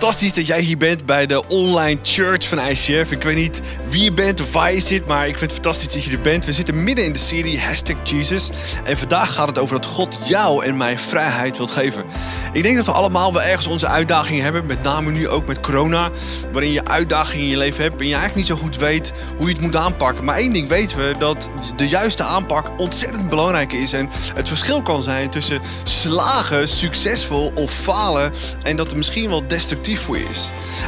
Fantastisch dat jij hier bent bij de online church van ICF. Ik weet niet wie je bent of waar je zit, maar ik vind het fantastisch dat je er bent. We zitten midden in de serie Hashtag Jesus. En vandaag gaat het over dat God jou en mij vrijheid wilt geven. Ik denk dat we allemaal wel ergens onze uitdagingen hebben. Met name nu ook met corona. Waarin je uitdagingen in je leven hebt en je eigenlijk niet zo goed weet hoe je het moet aanpakken. Maar één ding weten we, dat de juiste aanpak ontzettend belangrijk is. En het verschil kan zijn tussen slagen, succesvol of falen. En dat het misschien wel destructief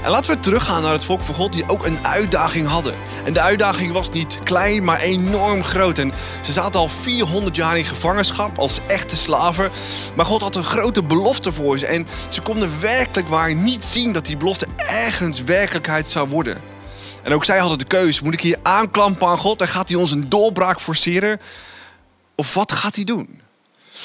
En laten we teruggaan naar het volk van God die ook een uitdaging hadden. En de uitdaging was niet klein, maar enorm groot. En ze zaten al 400 jaar in gevangenschap als echte slaven. Maar God had een grote belofte voor ze. En ze konden werkelijk waar niet zien dat die belofte ergens werkelijkheid zou worden. En ook zij hadden de keuze: moet ik hier aanklampen aan God en gaat hij ons een doorbraak forceren? Of wat gaat hij doen?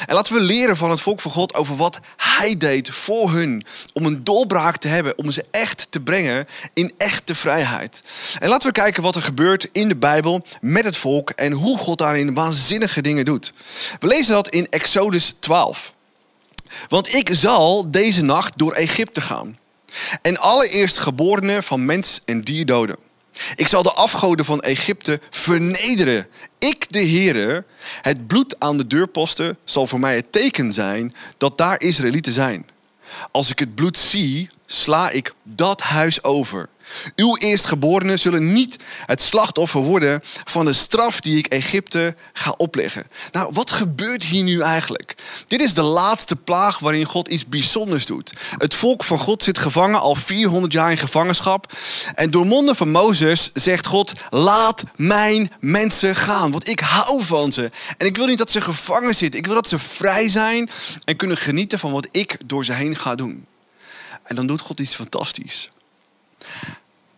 En laten we leren van het volk van God over wat hij deed voor hun. Om een doorbraak te hebben, om ze echt te brengen in echte vrijheid. En laten we kijken wat er gebeurt in de Bijbel met het volk en hoe God daarin waanzinnige dingen doet. We lezen dat in Exodus 12. Want ik zal deze nacht door Egypte gaan. En allereerst geborenen van mens en dier doden. Ik zal de afgoden van Egypte vernederen. Ik, de Heere, het bloed aan de deurposten zal voor mij het teken zijn dat daar Israëlieten zijn. Als ik het bloed zie, sla ik dat huis over. Uw eerstgeborenen zullen niet het slachtoffer worden van de straf die ik Egypte ga opleggen. Nou, wat gebeurt hier nu eigenlijk? Dit is de laatste plaag waarin God iets bijzonders doet. Het volk van God zit gevangen al 400 jaar in gevangenschap. En door monden van Mozes zegt God: Laat mijn mensen gaan, want ik hou van ze. En ik wil niet dat ze gevangen zitten. Ik wil dat ze vrij zijn en kunnen genieten van wat ik door ze heen ga doen. En dan doet God iets fantastisch.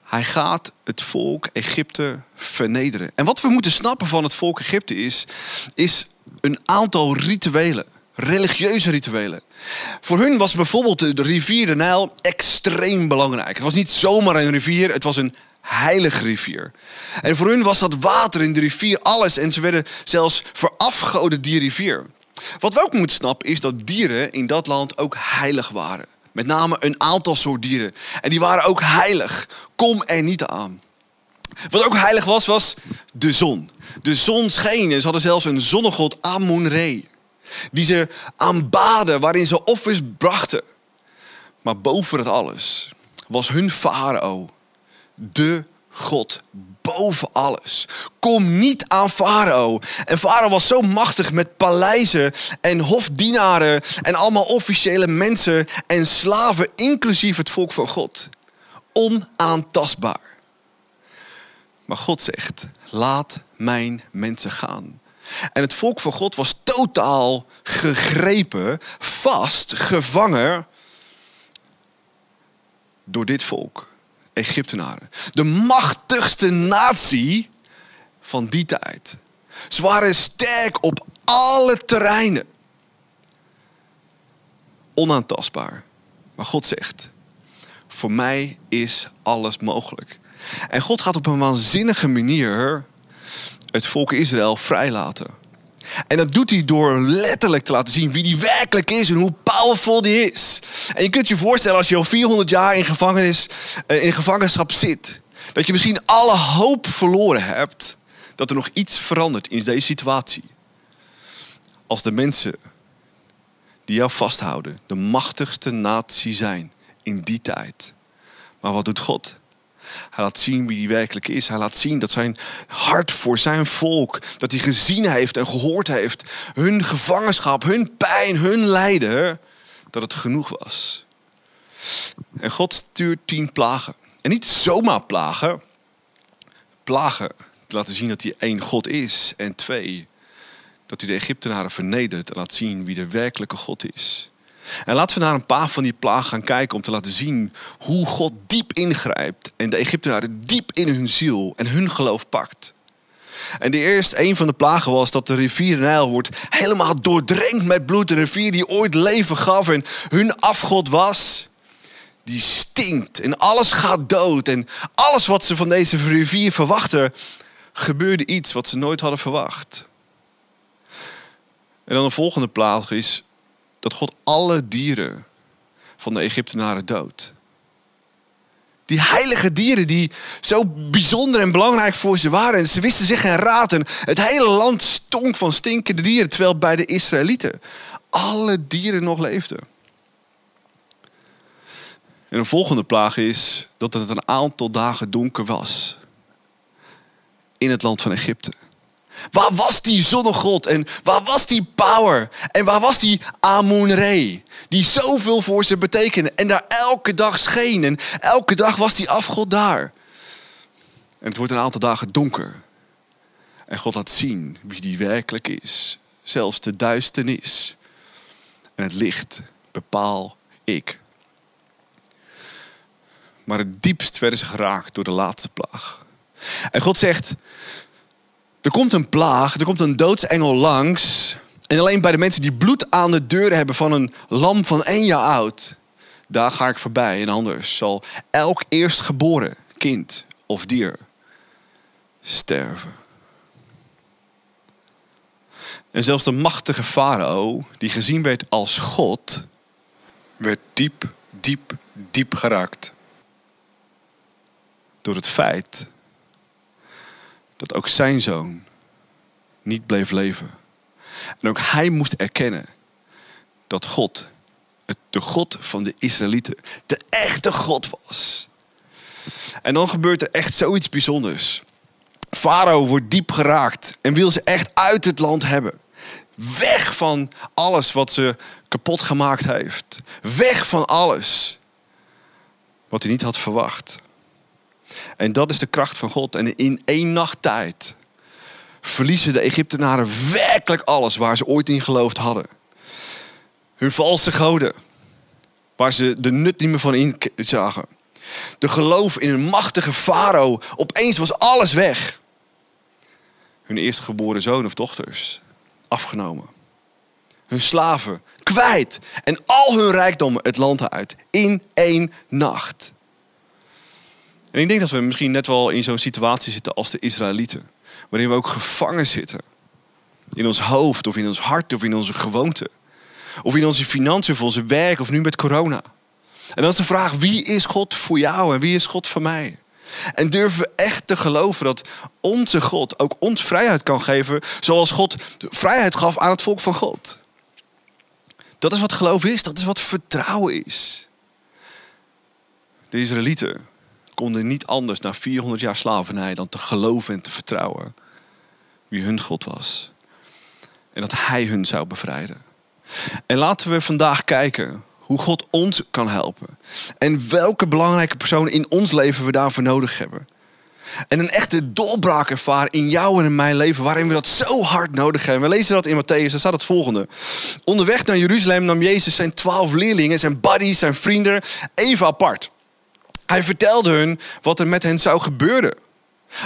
Hij gaat het volk Egypte vernederen. En wat we moeten snappen van het volk Egypte is, is een aantal rituelen. Religieuze rituelen. Voor hun was bijvoorbeeld de rivier de Nijl extreem belangrijk. Het was niet zomaar een rivier, het was een heilige rivier. En voor hun was dat water in de rivier alles. En ze werden zelfs verafgoden die rivier. Wat we ook moeten snappen is dat dieren in dat land ook heilig waren. Met name een aantal soort dieren. En die waren ook heilig. Kom er niet aan. Wat ook heilig was, was de zon. De zon scheen en ze hadden zelfs een zonnegod Amun-Re. Die ze aanbaden, waarin ze offers brachten. Maar boven het alles was hun farao, de God boven alles. Kom niet aan Farao. En Farao was zo machtig met paleizen en hofdienaren en allemaal officiële mensen en slaven, inclusief het volk van God. Onaantastbaar. Maar God zegt: laat mijn mensen gaan. En het volk van God was totaal gegrepen, vast, gevangen door dit volk. Egyptenaren. De machtigste natie van die tijd. Ze waren sterk op alle terreinen. Onaantastbaar. Maar God zegt, voor mij is alles mogelijk. En God gaat op een waanzinnige manier het volk Israël vrijlaten. En dat doet hij door letterlijk te laten zien wie die werkelijk is en hoe powerful die is. En je kunt je voorstellen als je al 400 jaar in, gevangenis, eh, in gevangenschap zit, dat je misschien alle hoop verloren hebt dat er nog iets verandert in deze situatie. Als de mensen die jou vasthouden de machtigste natie zijn in die tijd. Maar wat doet God? Hij laat zien wie hij werkelijk is. Hij laat zien dat zijn hart voor zijn volk, dat hij gezien heeft en gehoord heeft, hun gevangenschap, hun pijn, hun lijden, dat het genoeg was. En God stuurt tien plagen. En niet zomaar plagen. Plagen te laten zien dat hij één God is. En twee, dat hij de Egyptenaren vernedert en laat zien wie de werkelijke God is. En laten we naar een paar van die plagen gaan kijken om te laten zien hoe God diep ingrijpt en de Egyptenaren diep in hun ziel en hun geloof pakt. En de eerste, een van de plagen was dat de rivier Nijl wordt helemaal doordrenkt met bloed. De rivier die ooit leven gaf en hun afgod was, die stinkt en alles gaat dood. En alles wat ze van deze rivier verwachten, gebeurde iets wat ze nooit hadden verwacht. En dan de volgende plaag is dat God alle dieren van de Egyptenaren doodt. Die heilige dieren die zo bijzonder en belangrijk voor ze waren. En ze wisten zich geen raad. En het hele land stonk van stinkende dieren. Terwijl bij de Israëlieten alle dieren nog leefden. En een volgende plaag is dat het een aantal dagen donker was. In het land van Egypte. Waar was die zonnegod en waar was die power? En waar was die Amun-Re? Die zoveel voor ze betekende en daar elke dag scheen. En elke dag was die afgod daar. En het wordt een aantal dagen donker. En God laat zien wie die werkelijk is. Zelfs de duisternis. En het licht bepaal ik. Maar het diepst werden ze geraakt door de laatste plaag. En God zegt, er komt een plaag, er komt een doodsengel langs. En alleen bij de mensen die bloed aan de deuren hebben van een lam van één jaar oud, daar ga ik voorbij. En anders zal elk eerstgeboren kind of dier sterven. En zelfs de machtige farao, die gezien werd als God, werd diep, diep, diep geraakt. Door het feit dat ook zijn zoon niet bleef leven. En ook hij moest erkennen dat God, de God van de Israëlieten, de echte God was. En dan gebeurt er echt zoiets bijzonders. Farao wordt diep geraakt en wil ze echt uit het land hebben. Weg van alles wat ze kapot gemaakt heeft. Weg van alles wat hij niet had verwacht. En dat is de kracht van God. En in één nacht tijd verliezen de Egyptenaren werkelijk alles waar ze ooit in geloofd hadden. Hun valse goden, waar ze de nut niet meer van in zagen. De geloof in een machtige farao, opeens was alles weg. Hun eerstgeboren zoon of dochters, afgenomen. Hun slaven, kwijt. En al hun rijkdommen het land uit. In één nacht. En ik denk dat we misschien net wel in zo'n situatie zitten als de Israëlieten. Waarin we ook gevangen zitten. In ons hoofd of in ons hart of in onze gewoonten. Of in onze financiën of onze werk of nu met corona. En dan is de vraag, wie is God voor jou en wie is God voor mij? En durven we echt te geloven dat onze God ook ons vrijheid kan geven, zoals God vrijheid gaf aan het volk van God? Dat is wat geloof is, dat is wat vertrouwen is. De Israëlieten konden niet anders na 400 jaar slavernij dan te geloven en te vertrouwen wie hun God was. En dat Hij hun zou bevrijden. En laten we vandaag kijken hoe God ons kan helpen. En welke belangrijke personen in ons leven we daarvoor nodig hebben. En een echte doorbraak ervaren in jou en in mijn leven, waarin we dat zo hard nodig hebben. We lezen dat in Matthäus, daar staat het volgende. Onderweg naar Jeruzalem nam Jezus zijn twaalf leerlingen, zijn buddies, zijn vrienden, even apart. Hij vertelde hun wat er met hen zou gebeuren.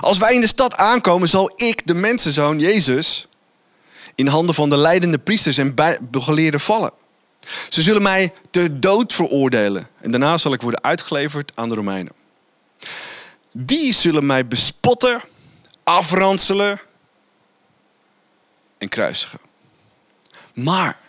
Als wij in de stad aankomen, zal ik, de mensenzoon Jezus, in handen van de leidende priesters en begeleerden vallen. Ze zullen mij te dood veroordelen en daarna zal ik worden uitgeleverd aan de Romeinen. Die zullen mij bespotten, afranselen en kruisigen. Maar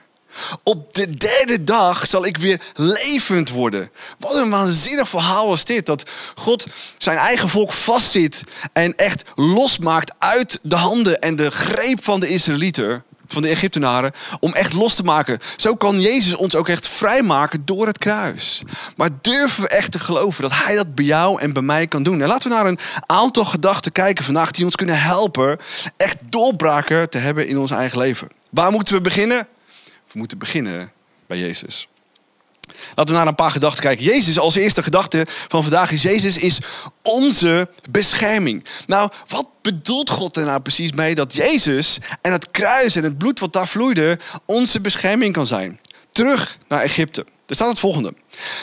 op de derde dag zal ik weer levend worden. Wat een waanzinnig verhaal was dit. Dat God zijn eigen volk vastzit en echt losmaakt uit de handen en de greep van de Israëlieten, van de Egyptenaren, om echt los te maken. Zo kan Jezus ons ook echt vrijmaken door het kruis. Maar durven we echt te geloven dat Hij dat bij jou en bij mij kan doen? En laten we naar een aantal gedachten kijken vandaag die ons kunnen helpen echt doorbraken te hebben in ons eigen leven. Waar moeten we beginnen? We moeten beginnen bij Jezus. Laten we naar een paar gedachten kijken. Jezus als eerste gedachte van vandaag is Jezus is onze bescherming. Nou, wat bedoelt God er nou precies mee dat Jezus en het kruis en het bloed wat daar vloeide onze bescherming kan zijn? Terug naar Egypte. Er staat het volgende.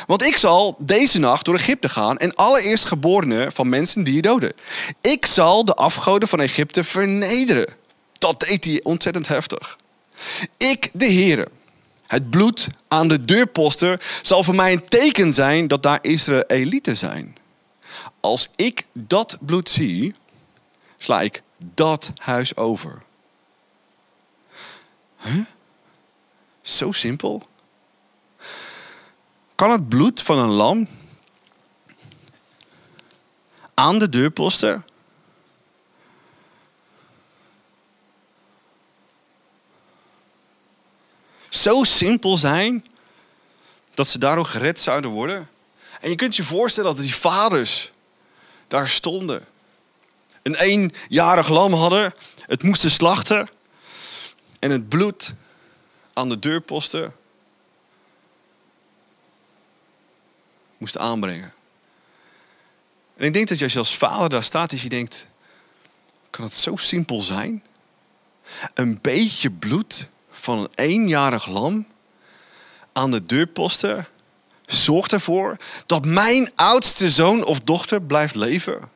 Want ik zal deze nacht door Egypte gaan en alle eerstgeborenen van mensen die je doden. Ik zal de afgoden van Egypte vernederen. Dat deed hij ontzettend heftig. Ik, de Heere, het bloed aan de deurposter zal voor mij een teken zijn dat daar Israëlieten zijn. Als ik dat bloed zie, sla ik dat huis over. Huh? Zo simpel? Kan het bloed van een lam aan de deurposten. Zo simpel zijn dat ze daardoor gered zouden worden. En je kunt je voorstellen dat die vaders daar stonden. Een eenjarig lam hadden, het moesten slachten en het bloed aan de deurposten moest aanbrengen. En ik denk dat je als vader daar staat, is je denkt, kan het zo simpel zijn? Een beetje bloed van een eenjarig lam aan de deurposten zorgt ervoor dat mijn oudste zoon of dochter blijft leven.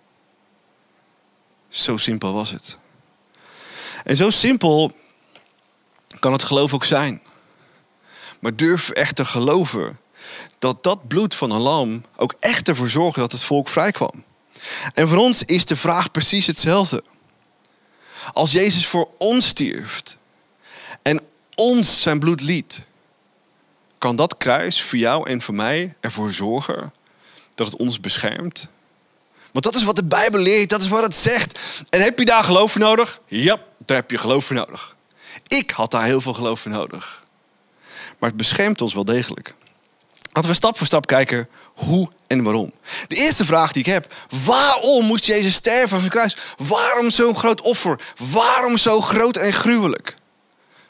Zo simpel was het. En zo simpel kan het geloof ook zijn. Maar durf echt te geloven dat dat bloed van een lam ook echt ervoor zorgde dat het volk vrijkwam. En voor ons is de vraag precies hetzelfde. Als Jezus voor ons stierft ons zijn bloed liet, kan dat kruis voor jou en voor mij ervoor zorgen dat het ons beschermt? Want dat is wat de Bijbel leert, dat is wat het zegt. En heb je daar geloof voor nodig? Ja, daar heb je geloof voor nodig. Ik had daar heel veel geloof voor nodig. Maar het beschermt ons wel degelijk. Laten we stap voor stap kijken hoe en waarom. De eerste vraag die ik heb: waarom moest Jezus sterven aan zijn kruis? Waarom zo'n groot offer? Waarom zo groot en gruwelijk?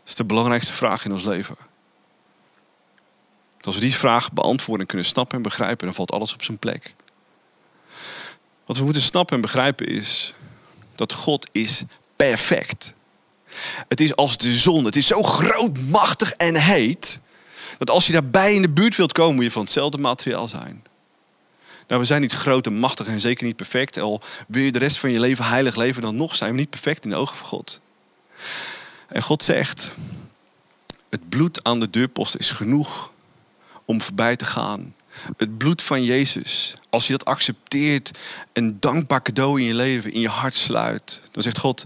Is de belangrijkste vraag in ons leven. Als we die vraag beantwoorden en kunnen snappen en begrijpen, dan valt alles op zijn plek. Wat we moeten snappen en begrijpen is dat God is perfect. Het is als de zon. Het is zo groot, machtig en heet. Dat als je daarbij in de buurt wilt komen, moet je van hetzelfde materiaal zijn. Nou, we zijn niet groot en machtig en zeker niet perfect. Al wil je de rest van je leven heilig leven, dan nog zijn we niet perfect in de ogen van God. En God zegt, het bloed aan de deurpost is genoeg om voorbij te gaan. Het bloed van Jezus, als je dat accepteert, een dankbaar cadeau in je leven, in je hart sluit, dan zegt God,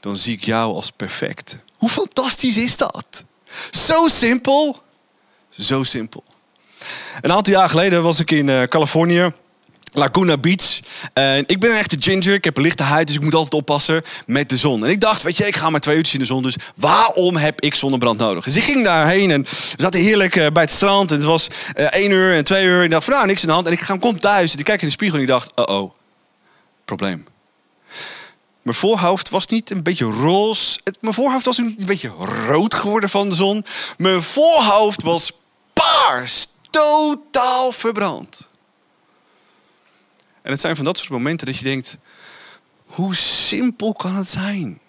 dan zie ik jou als perfect. Hoe fantastisch is dat? Zo simpel, zo simpel. Een aantal jaar geleden was ik in uh, Californië. Laguna Beach. Ik ben een echte ginger. Ik heb een lichte huid, dus ik moet altijd oppassen met de zon. En ik dacht, weet je, ik ga maar twee uurtjes in de zon. Dus waarom heb ik zonnebrand nodig? Dus ik ging daarheen en we zaten heerlijk eh, bij het strand. En het was uh, één uur en twee uur. En ik dacht, van, nou, niks in de hand. En ik ga, kom thuis en ik kijk in de spiegel en ik dacht, oh oh, probleem. Mijn voorhoofd was niet een beetje roze. Mijn voorhoofd was een beetje rood geworden van de zon. Mijn voorhoofd was paars. Totaal verbrand. En het zijn van dat soort momenten dat je denkt: hoe simpel kan het zijn?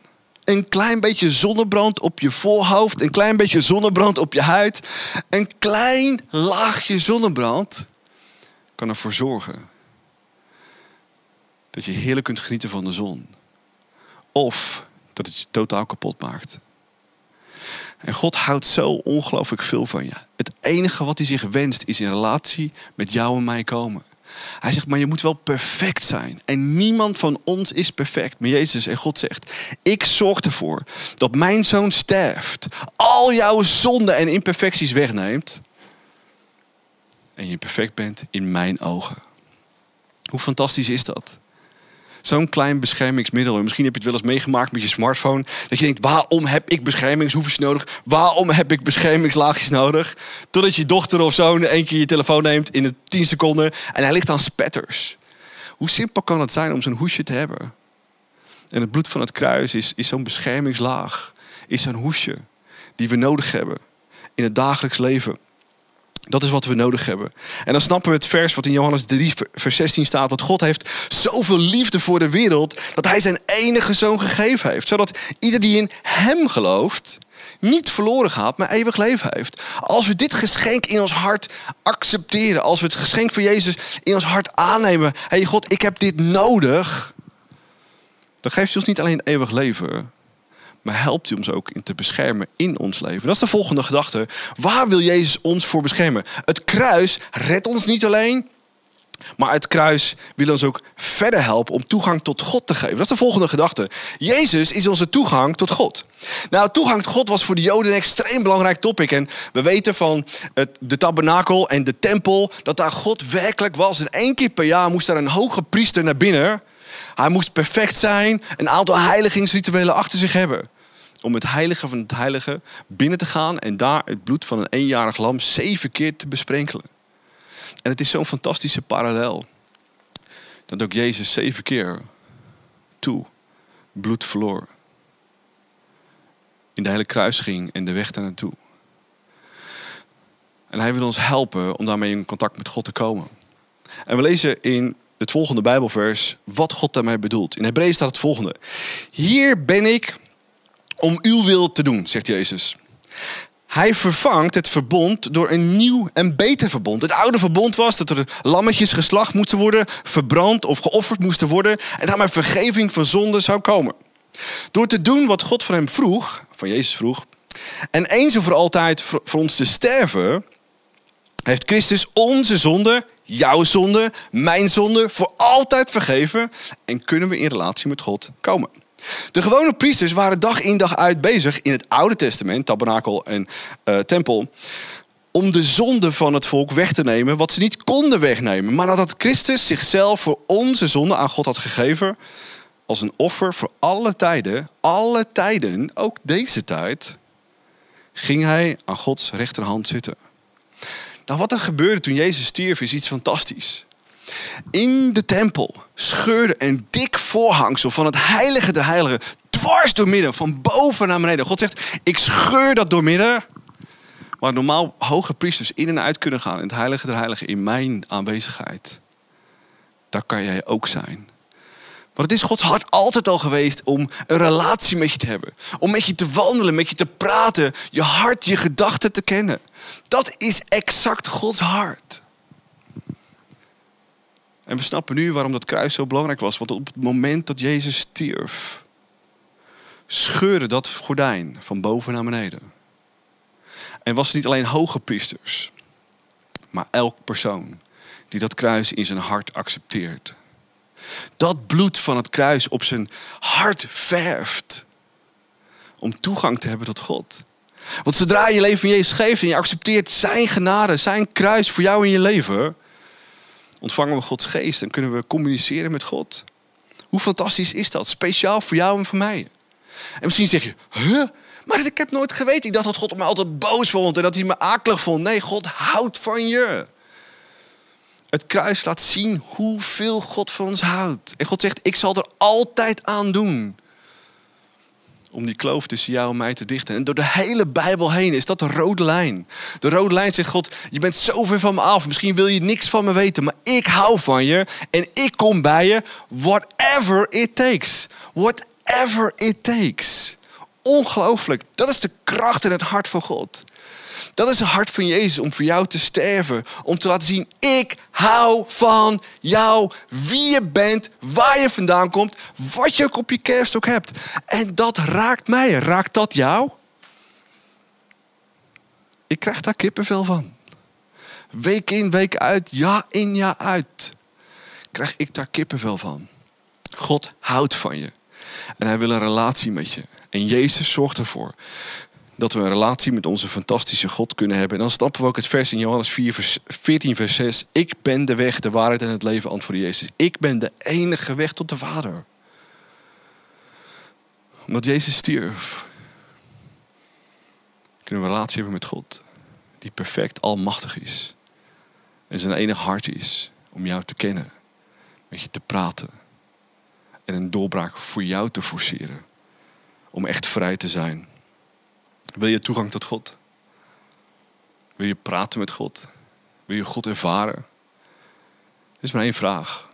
Een klein beetje zonnebrand op je voorhoofd, een klein beetje zonnebrand op je huid, een klein laagje zonnebrand kan ervoor zorgen dat je heerlijk kunt genieten van de zon. Of dat het je totaal kapot maakt. En God houdt zo ongelooflijk veel van je. Het enige wat hij zich wenst is in relatie met jou en mij komen. Hij zegt, maar je moet wel perfect zijn. En niemand van ons is perfect. Maar Jezus en God zegt, ik zorg ervoor dat mijn zoon sterft. Al jouw zonden en imperfecties wegneemt. En je perfect bent in mijn ogen. Hoe fantastisch is dat? Zo'n klein beschermingsmiddel. En misschien heb je het wel eens meegemaakt met je smartphone. Dat je denkt, waarom heb ik beschermingshoefjes nodig? Waarom heb ik beschermingslaagjes nodig? Totdat je dochter of zoon één keer je telefoon neemt in de 10 seconden. En hij ligt aan spetters. Hoe simpel kan het zijn om zo'n hoesje te hebben? En het bloed van het kruis is, is zo'n beschermingslaag. Is zo'n hoesje die we nodig hebben in het dagelijks leven. Dat is wat we nodig hebben. En dan snappen we het vers wat in Johannes 3, vers 16 staat. Dat God heeft zoveel liefde voor de wereld dat hij zijn enige zoon gegeven heeft. Zodat ieder die in hem gelooft niet verloren gaat, maar eeuwig leven heeft. Als we dit geschenk in ons hart accepteren. Als we het geschenk van Jezus in ons hart aannemen. Hé God, ik heb dit nodig. Dan geeft hij ons niet alleen eeuwig leven, maar helpt u ons ook in te beschermen in ons leven. Dat is de volgende gedachte. Waar wil Jezus ons voor beschermen? Het kruis redt ons niet alleen, Maar het kruis wil ons ook verder helpen om toegang tot God te geven. Dat is de volgende gedachte. Jezus is onze toegang tot God. Nou, toegang tot God was voor de Joden een extreem belangrijk topic. En we weten van het, de tabernakel en de tempel dat daar God werkelijk was. En één keer per jaar moest daar een hoge priester naar binnen. Hij moest perfect zijn, een aantal heiligingsrituelen achter zich hebben. Om het heilige van het heilige binnen te gaan en daar het bloed van een eenjarig lam zeven keer te besprenkelen. En het is zo'n fantastische parallel. Dat ook Jezus zeven keer toe bloed verloor. In de hele kruis ging en de weg daar naartoe. En hij wil ons helpen om daarmee in contact met God te komen. En we lezen in het volgende Bijbelvers wat God daarmee bedoelt. In Hebreeën staat het volgende. Hier ben ik om uw wil te doen, zegt Jezus. Hij vervangt het verbond door een nieuw en beter verbond. Het oude verbond was dat er lammetjes geslacht moesten worden, verbrand of geofferd moesten worden en daarmee vergeving van zonde zou komen. Door te doen wat God van hem vroeg, van Jezus vroeg, en eens en voor altijd voor ons te sterven, heeft Christus onze zonde, jouw zonde, mijn zonde, voor altijd vergeven en kunnen we in relatie met God komen. De gewone priesters waren dag in dag uit bezig in het Oude Testament, tabernakel en uh, tempel, om de zonde van het volk weg te nemen, wat ze niet konden wegnemen. Maar nadat Christus zichzelf voor onze zonde aan God had gegeven, als een offer voor alle tijden, alle tijden, ook deze tijd, ging hij aan Gods rechterhand zitten. Nou, wat er gebeurde toen Jezus stierf is iets fantastisch. In de tempel scheurde een dik voorhangsel van het heilige der heiligen dwars door midden, van boven naar beneden. God zegt, ik scheur dat door midden. Waar normaal hoge priesters in en uit kunnen gaan in het heilige der heiligen in mijn aanwezigheid. Daar kan jij ook zijn. Want het is Gods hart altijd al geweest om een relatie met je te hebben. Om met je te wandelen, met je te praten, je hart, je gedachten te kennen. Dat is exact Gods hart. En we snappen nu waarom dat kruis zo belangrijk was. Want op het moment dat Jezus stierf, scheurde dat gordijn van boven naar beneden. En was het niet alleen hoge priesters, maar elk persoon die dat kruis in zijn hart accepteert. Dat bloed van het kruis op zijn hart verft om toegang te hebben tot God. Want zodra je leven van Jezus geeft en je accepteert zijn genade, zijn kruis voor jou in je leven, ontvangen we Gods geest en kunnen we communiceren met God. Hoe fantastisch is dat? Speciaal voor jou en voor mij. En misschien zeg je, huh? Maar ik heb nooit geweten. Ik dacht dat God me altijd boos vond en dat hij me akelig vond. Nee, God houdt van je. Het kruis laat zien hoeveel God van ons houdt. En God zegt, ik zal er altijd aan doen om die kloof tussen jou en mij te dichten. En door de hele Bijbel heen is dat de rode lijn. De rode lijn zegt God, je bent zo ver van me af. Misschien wil je niks van me weten, maar ik hou van je en ik kom bij je. Whatever it takes. Whatever it takes. Ongelooflijk. Dat is de kracht in het hart van God. Dat is het hart van Jezus om voor jou te sterven. Om te laten zien, ik hou van jou. Wie je bent, waar je vandaan komt, wat je ook op je kerst ook hebt. En dat raakt mij. Raakt dat jou? Ik krijg daar kippenvel van. Week in, week uit, jaar in, jaar uit. Krijg ik daar kippenvel van. God houdt van je. En hij wil een relatie met je. En Jezus zorgt ervoor dat we een relatie met onze fantastische God kunnen hebben. En dan stappen we ook het vers in Johannes 4, vers 14, vers 6. Ik ben de weg, de waarheid en het leven, antwoordde Jezus. Ik ben de enige weg tot de Vader. Omdat Jezus stierf, kunnen we een relatie hebben met God. Die perfect almachtig is. En zijn enig hart is om jou te kennen. Met je te praten. En een doorbraak voor jou te forceren. Om echt vrij te zijn. Wil je toegang tot God? Wil je praten met God? Wil je God ervaren? Er is maar één vraag.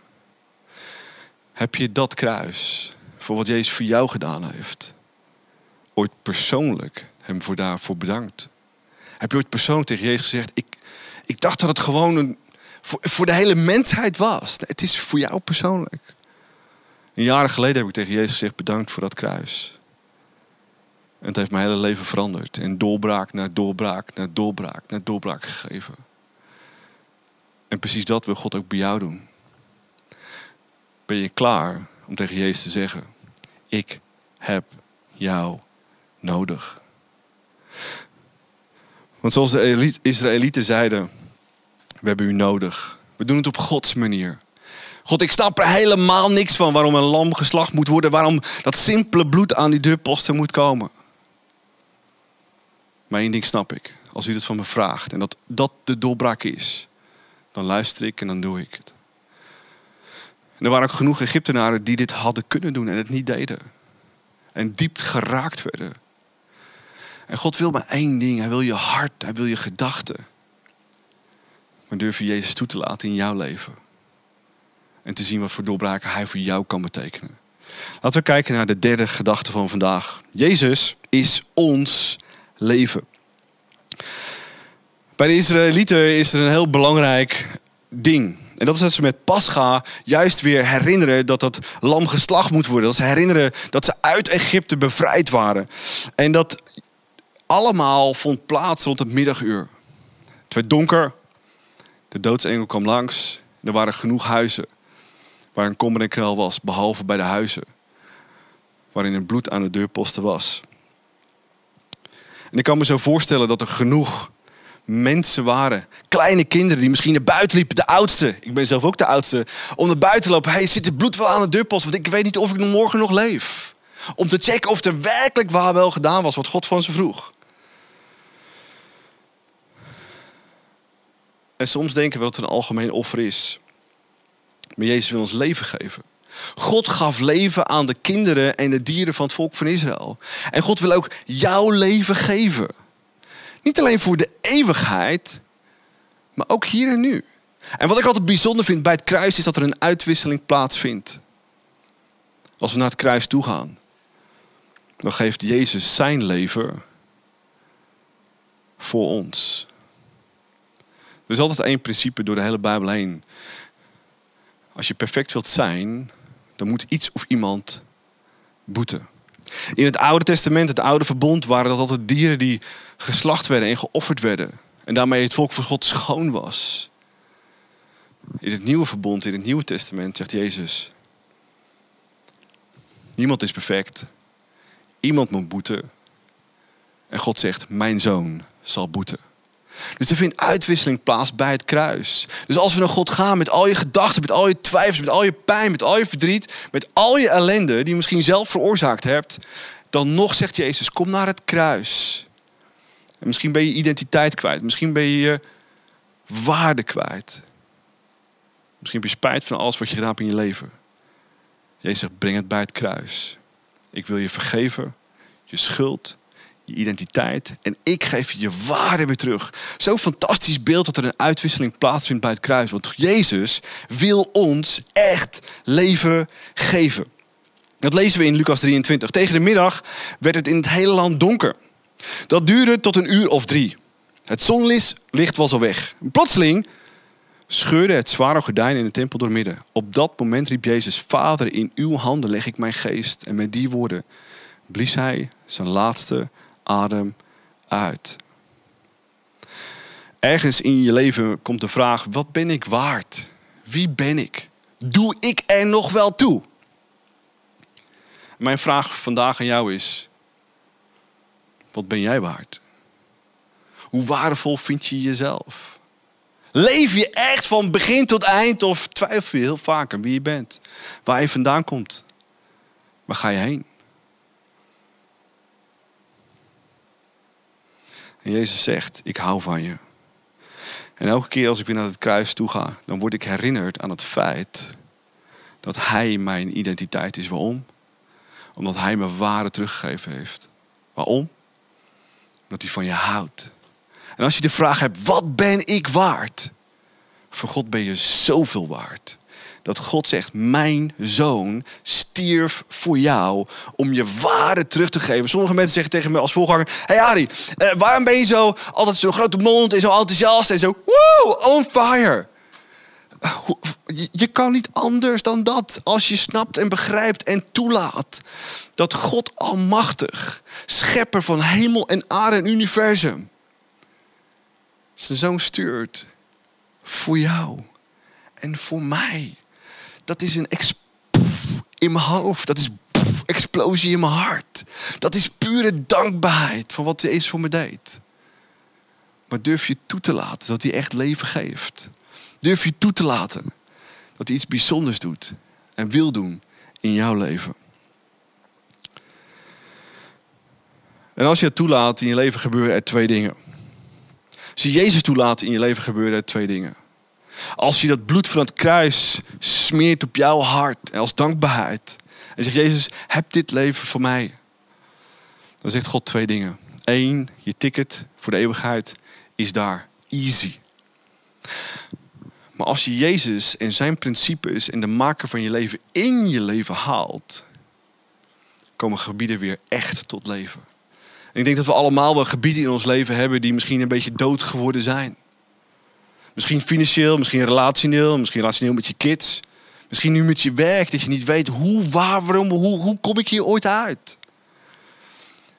Heb je dat kruis, voor wat Jezus voor jou gedaan heeft, ooit persoonlijk hem voor daarvoor bedankt? Heb je ooit persoonlijk tegen Jezus gezegd, ik, ik dacht dat het gewoon een, voor, voor de hele mensheid was. Het is voor jou persoonlijk. Een jaren geleden heb ik tegen Jezus gezegd, bedankt voor dat kruis. En het heeft mijn hele leven veranderd. En doorbraak naar doorbraak naar doorbraak naar doorbraak gegeven. En precies dat wil God ook bij jou doen. Ben je klaar om tegen Jezus te zeggen: Ik heb jou nodig? Want zoals de Israëlieten zeiden: We hebben u nodig. We doen het op Gods manier. God, ik snap er helemaal niks van waarom een lam geslacht moet worden, waarom dat simpele bloed aan die deurposten moet komen. Maar één ding snap ik. Als u dat van me vraagt en dat dat de doorbraak is, dan luister ik en dan doe ik het. Er waren ook genoeg Egyptenaren die dit hadden kunnen doen en het niet deden. En diep geraakt werden. En God wil maar één ding. Hij wil je hart, hij wil je gedachten. Maar durf je Jezus toe te laten in jouw leven. En te zien wat voor doorbraken hij voor jou kan betekenen. Laten we kijken naar de derde gedachte van vandaag. Jezus is ons leven. Bij de Israëlieten is er een heel belangrijk ding. En dat is dat ze met Pascha juist weer herinneren dat dat lam geslacht moet worden. Dat ze herinneren dat ze uit Egypte bevrijd waren. En dat allemaal vond plaats rond het middaguur. Het werd donker. De doodsengel kwam langs. Er waren genoeg huizen waar een kommer en krel was, behalve bij de huizen waarin een bloed aan de deurposten was. En ik kan me zo voorstellen dat er genoeg mensen waren. Kleine kinderen die misschien naar buiten liepen. De oudste. Ik ben zelf ook de oudste. Om naar buiten te lopen. Hey, zit het bloed wel aan de deurpost? Want ik weet niet of ik morgen nog leef. Om te checken of er werkelijk waar wel gedaan was wat God van ze vroeg. En soms denken we dat het een algemeen offer is. Maar Jezus wil ons leven geven. God gaf leven aan de kinderen en de dieren van het volk van Israël. En God wil ook jouw leven geven. Niet alleen voor de eeuwigheid, maar ook hier en nu. En wat ik altijd bijzonder vind bij het kruis is dat er een uitwisseling plaatsvindt. Als we naar het kruis toe gaan, dan geeft Jezus zijn leven voor ons. Er is altijd één principe door de hele Bijbel heen. Als je perfect wilt zijn, dan moet iets of iemand boeten. In het Oude Testament, het Oude Verbond, waren dat altijd dieren die geslacht werden en geofferd werden. En daarmee het volk van God schoon was. In het Nieuwe Verbond, in het Nieuwe Testament, zegt Jezus: Niemand is perfect. Iemand moet boeten. En God zegt: Mijn zoon zal boeten. Dus er vindt uitwisseling plaats bij het kruis. Dus als we naar God gaan met al je gedachten, met al je twijfels, met al je pijn, met al je verdriet, met al je ellende die je misschien zelf veroorzaakt hebt, dan nog zegt Jezus: Kom naar het kruis. En misschien ben je identiteit kwijt, misschien ben je je waarde kwijt. Misschien heb je spijt van alles wat je gedaan hebt in je leven. Jezus zegt: Breng het bij het kruis. Ik wil je vergeven, je schuld, je identiteit. En ik geef je je waarde weer terug. Zo'n fantastisch beeld dat er een uitwisseling plaatsvindt bij het kruis. Want Jezus wil ons echt leven geven. Dat lezen we in Lucas 23. Tegen de middag werd het in het hele land donker. Dat duurde tot een uur of drie. Het zonlicht was al weg. Plotseling scheurde het zware gordijn in de tempel door midden. Op dat moment riep Jezus: Vader, in uw handen leg ik mijn geest. En met die woorden blies hij zijn laatste adem uit. Ergens in je leven komt de vraag: wat ben ik waard? Wie ben ik? Doe ik er nog wel toe? Mijn vraag vandaag aan jou is: wat ben jij waard? Hoe waardevol vind je jezelf? Leef je echt van begin tot eind of twijfel je heel vaak aan wie je bent? Waar je vandaan komt? Waar ga je heen? En Jezus zegt, ik hou van je. En elke keer als ik weer naar het kruis toe ga, dan word ik herinnerd aan het feit dat Hij mijn identiteit is. Waarom? Omdat Hij me waarde teruggegeven heeft. Waarom? Omdat Hij van je houdt. En als je de vraag hebt, wat ben ik waard? Voor God ben je zoveel waard. Dat God zegt, mijn zoon stierf voor jou om je waarde terug te geven. Sommige mensen zeggen tegen me als voorganger: Hey Ari, eh, waarom ben je zo altijd zo'n grote mond en zo enthousiast en zo woo, on fire? Je kan niet anders dan dat als je snapt en begrijpt en toelaat dat God Almachtig, schepper van hemel en aarde en universum, zijn zoon stuurt voor jou en voor mij. Dat is een explosie in mijn hoofd. Dat is explosie in mijn hart. Dat is pure dankbaarheid voor wat Jezus voor me deed. Maar durf je toe te laten dat hij echt leven geeft? Durf je toe te laten dat hij iets bijzonders doet en wil doen in jouw leven? En als je het toelaat in je leven gebeuren er twee dingen. Als je Jezus toelaat in je leven gebeuren er twee dingen. Als je dat bloed van het kruis smeert op jouw hart als dankbaarheid. En zegt Jezus, heb dit leven voor mij. Dan zegt God twee dingen. Eén, je ticket voor de eeuwigheid is daar. Easy. Maar als je Jezus en zijn principes en de maker van je leven in je leven haalt, komen gebieden weer echt tot leven. En ik denk dat we allemaal wel gebieden in ons leven hebben die misschien een beetje dood geworden zijn. Misschien financieel, misschien relationeel, misschien relationeel met je kids. Misschien nu met je werk, dat je niet weet hoe, waar, waarom, hoe, hoe kom ik hier ooit uit?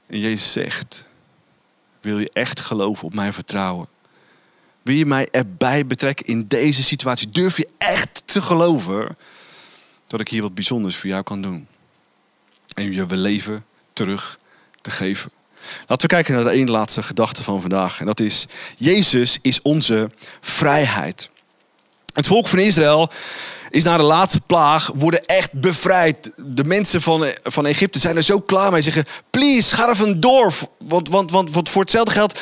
En Jezus zegt, wil je echt geloven op mijn vertrouwen? Wil je mij erbij betrekken in deze situatie? Durf je echt te geloven dat ik hier wat bijzonders voor jou kan doen? En je leven terug te geven. Laten we kijken naar de één laatste gedachte van vandaag. En dat is, Jezus is onze vrijheid. Het volk van Israël is na de laatste plaag worden echt bevrijd. De mensen van, van Egypte zijn er zo klaar mee. Zeggen, please, ga er vandoor. Want, want, want, want voor hetzelfde geld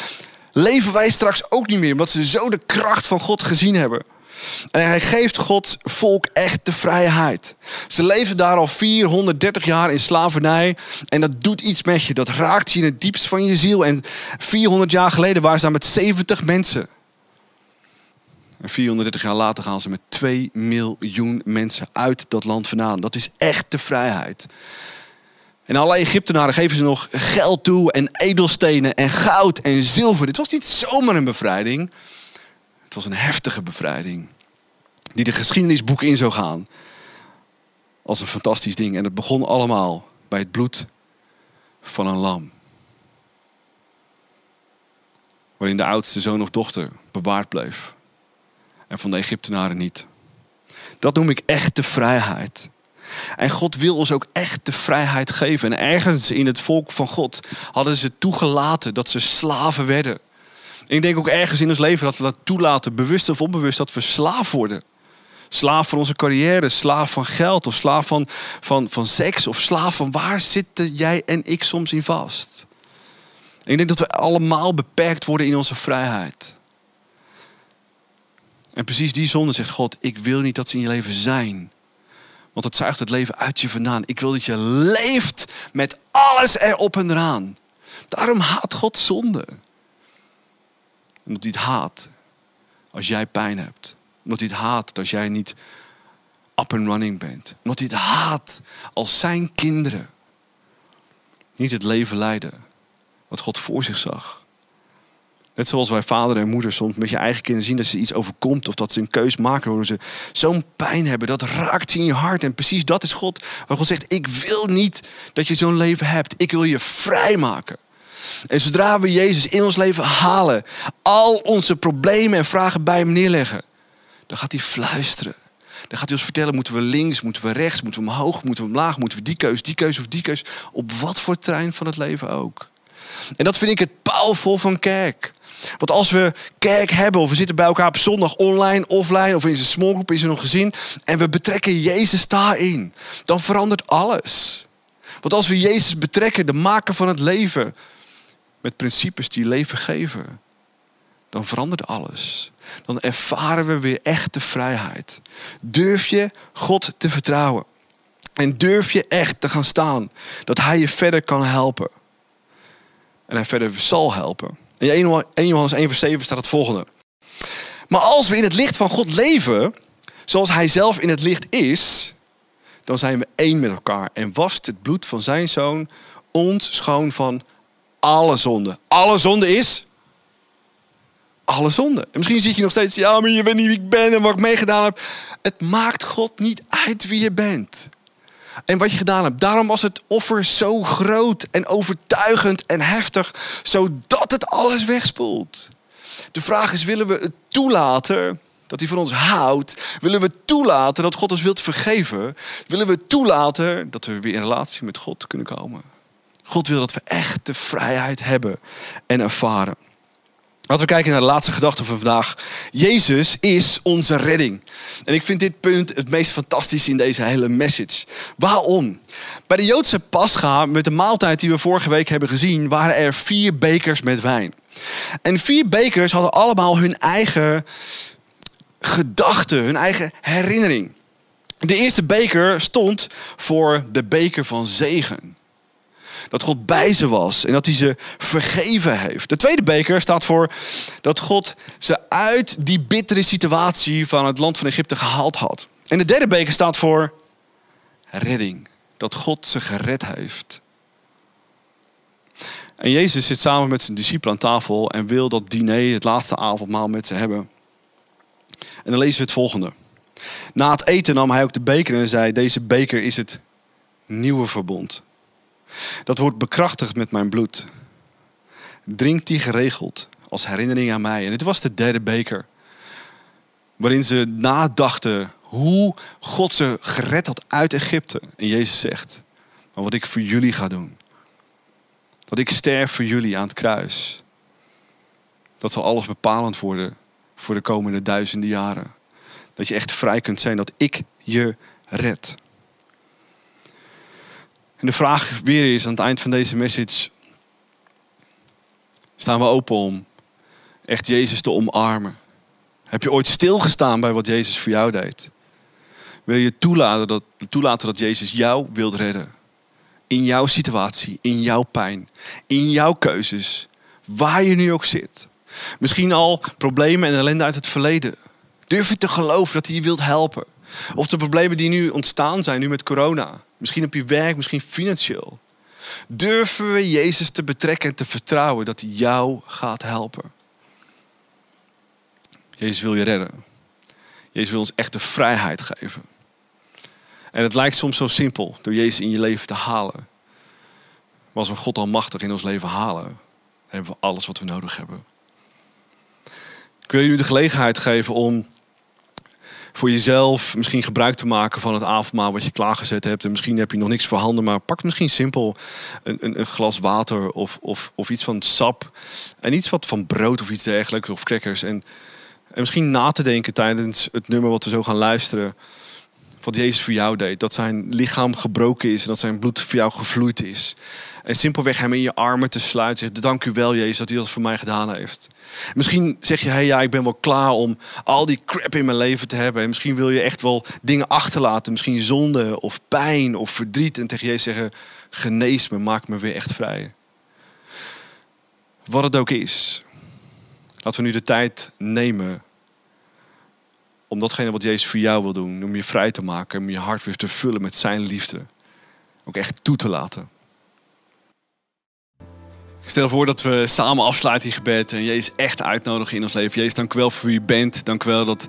leven wij straks ook niet meer. Omdat ze zo de kracht van God gezien hebben. En hij geeft Gods volk echt de vrijheid. Ze leven daar al 430 jaar in slavernij. En dat doet iets met je. Dat raakt je in het diepst van je ziel. En 400 jaar geleden waren ze daar met 70 mensen. En 430 jaar later gaan ze met 2 miljoen mensen uit dat land vandaan. Dat is echt de vrijheid. En alle Egyptenaren geven ze nog geld toe en edelstenen en goud en zilver. Dit was niet zomaar een bevrijding. Het was een heftige bevrijding. Die de geschiedenisboek in zou gaan. Als een fantastisch ding. En het begon allemaal bij het bloed van een lam. Waarin de oudste zoon of dochter bewaard bleef. En van de Egyptenaren niet. Dat noem ik echte vrijheid. En God wil ons ook echt de vrijheid geven. En ergens in het volk van God hadden ze toegelaten dat ze slaven werden. ik denk ook ergens in ons leven dat we dat toelaten, bewust of onbewust, dat we slaaf worden. Slaaf van onze carrière, slaaf van geld of slaaf van, van, van seks of slaaf van waar zitten jij en ik soms in vast? Ik denk dat we allemaal beperkt worden in onze vrijheid. En precies die zonde zegt God, ik wil niet dat ze in je leven zijn. Want het zuigt het leven uit je vandaan. Ik wil dat je leeft met alles erop en eraan. Daarom haat God zonde. Omdat hij het haat als jij pijn hebt. Omdat hij het haat als jij niet up and running bent. Omdat hij het haat als zijn kinderen niet het leven leiden wat God voor zich zag. Net zoals wij vader en moeder soms met je eigen kinderen zien dat ze iets overkomt of dat ze een keus maken waardoor ze zo'n pijn hebben. Dat raakt in je hart. En precies dat is God. Waar God zegt, ik wil niet dat je zo'n leven hebt. Ik wil je vrijmaken. En zodra we Jezus in ons leven halen, al onze problemen en vragen bij hem neerleggen, dan gaat hij fluisteren. Dan gaat hij ons vertellen, moeten we links, moeten we rechts, moeten we omhoog, moeten we omlaag, moeten we die keus, die keus of die keus. Op wat voor trein van het leven ook. En dat vind ik het powerful van kerk. Want als we kerk hebben, of we zitten bij elkaar op zondag online, offline, of in zijn small group, in zijn gezin, en we betrekken Jezus daarin, dan verandert alles. Want als we Jezus betrekken, de maker van het leven, met principes die leven geven, dan verandert alles. Dan ervaren we weer echte vrijheid. Durf je God te vertrouwen. En durf je echt te gaan staan. Dat Hij je verder kan helpen. En Hij verder zal helpen. In 1 Johannes 1 vers 7 staat het volgende. Maar als we in het licht van God leven, zoals Hij zelf in het licht is, dan zijn we één met elkaar. En wast het bloed van zijn zoon ons schoon van alle zonde. Alle zonde is alle zonde. En misschien zit je nog steeds, ja, maar je weet niet wie ik ben en wat ik meegedaan heb. Het maakt God niet uit wie je bent en wat je gedaan hebt. Daarom was het offer zo groot en overtuigend en heftig, zodat het alles wegspoelt. De vraag is, willen we het toelaten dat hij van ons houdt, willen we toelaten dat God ons wilt vergeven, willen we toelaten dat we weer in relatie met God kunnen komen. God wil dat we echt de vrijheid hebben en ervaren. Laten we kijken naar de laatste gedachte van vandaag. Jezus is onze redding. En ik vind dit punt het meest fantastisch in deze hele message. Waarom? Bij de Joodse Pascha, met de maaltijd die we vorige week hebben gezien, waren er vier bekers met wijn. En vier bekers hadden allemaal hun eigen gedachten, hun eigen herinnering. De eerste beker stond voor de beker van zegen dat God bij ze was en dat hij ze vergeven heeft. De tweede beker staat voor dat God ze uit die bittere situatie van het land van Egypte gehaald had. En de derde beker staat voor redding. Dat God ze gered heeft. En Jezus zit samen met zijn discipelen aan tafel en wil dat diner, het laatste avondmaal, met ze hebben. En dan lezen we het volgende. Na het eten nam hij ook de beker en zei: Deze beker is het nieuwe verbond dat wordt bekrachtigd met mijn bloed. Drink die geregeld als herinnering aan mij. En dit was de derde beker. Waarin ze nadachten hoe God ze gered had uit Egypte. En Jezus zegt, maar wat ik voor jullie ga doen. Dat ik sterf voor jullie aan het kruis. Dat zal alles bepalend worden voor de komende duizenden jaren. Dat je echt vrij kunt zijn, dat ik je red. En de vraag weer is aan het eind van deze message: staan we open om echt Jezus te omarmen? Heb je ooit stilgestaan bij wat Jezus voor jou deed? Wil je toelaten dat, toelaten dat Jezus jou wilt redden? In jouw situatie, in jouw pijn, in jouw keuzes, waar je nu ook zit. Misschien al problemen en ellende uit het verleden. Durf je te geloven dat hij je wilt helpen? Of de problemen die nu ontstaan zijn, nu met corona. Misschien op je werk, misschien financieel. Durven we Jezus te betrekken en te vertrouwen dat hij jou gaat helpen? Jezus wil je redden. Jezus wil ons echt de vrijheid geven. En het lijkt soms zo simpel door Jezus in je leven te halen. Maar als we God almachtig in ons leven halen, hebben we alles wat we nodig hebben. Ik wil jullie de gelegenheid geven om voor jezelf misschien gebruik te maken van het avondmaal wat je klaargezet hebt. En misschien heb je nog niks voorhanden, maar pak misschien simpel een, een, een, glas water of, of, of iets van sap. En iets wat van brood of iets dergelijks of crackers. En, en misschien na te denken tijdens het nummer wat we zo gaan luisteren. Wat Jezus voor jou deed. Dat zijn lichaam gebroken is en dat zijn bloed voor jou gevloeid is. En simpelweg hem in je armen te sluiten. Zeg, dank u wel, Jezus, dat u dat voor mij gedaan heeft. Misschien zeg je, hey, ja, ik ben wel klaar om al die crap in mijn leven te hebben. En misschien wil je echt wel dingen achterlaten. Misschien zonde of pijn of verdriet. En tegen Jezus zeggen, genees me, maak me weer echt vrij. Wat het ook is. Laten we nu de tijd nemen om datgene wat Jezus voor jou wil doen, om je vrij te maken, om je hart weer te vullen met zijn liefde. Ook echt toe te laten. Ik stel voor dat we samen afsluiten die gebed en Jezus echt uitnodigen in ons leven. Jezus, dank u wel voor wie u bent. Dank u wel dat,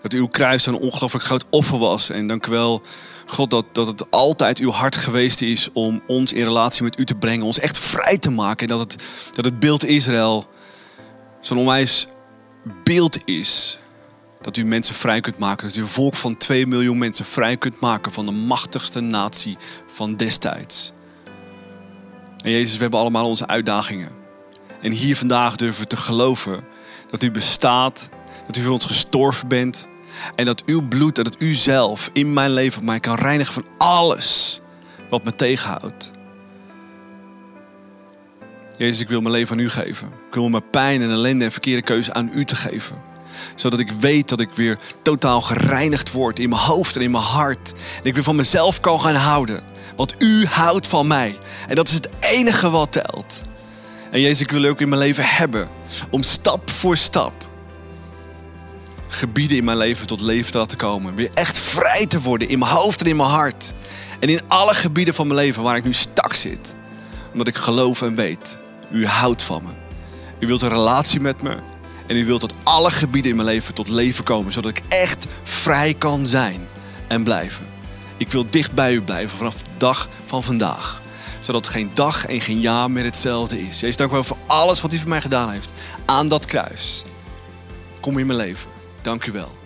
dat uw kruis een ongelooflijk groot offer was. En dank u wel, God, dat, dat het altijd uw hart geweest is om ons in relatie met u te brengen. Ons echt vrij te maken. En dat het, dat het beeld Israël zo'n onwijs beeld is. Dat u mensen vrij kunt maken. Dat u een volk van 2 miljoen mensen vrij kunt maken van de machtigste natie van destijds. En Jezus, we hebben allemaal onze uitdagingen. En hier vandaag durven we te geloven dat u bestaat, dat u voor ons gestorven bent. En dat uw bloed, dat het u zelf in mijn leven mij kan reinigen van alles wat me tegenhoudt. Jezus, ik wil mijn leven aan u geven. Ik wil mijn pijn en ellende en verkeerde keuze aan u te geven. Zodat ik weet dat ik weer totaal gereinigd word in mijn hoofd en in mijn hart. En ik weer van mezelf kan gaan houden. Want u houdt van mij. En dat is het enige wat telt. En Jezus, ik wil ook in mijn leven hebben. Om stap voor stap gebieden in mijn leven tot leven te laten komen. Weer echt vrij te worden in mijn hoofd en in mijn hart. En in alle gebieden van mijn leven waar ik nu stak zit. Omdat ik geloof en weet, u houdt van me. U wilt een relatie met me. En u wilt dat alle gebieden in mijn leven tot leven komen. Zodat ik echt vrij kan zijn en blijven. Ik wil dicht bij u blijven vanaf de dag van vandaag. Zodat geen dag en geen jaar meer hetzelfde is. Jezus, dank u wel voor alles wat u voor mij gedaan heeft. Aan dat kruis. Kom in mijn leven. Dank u wel.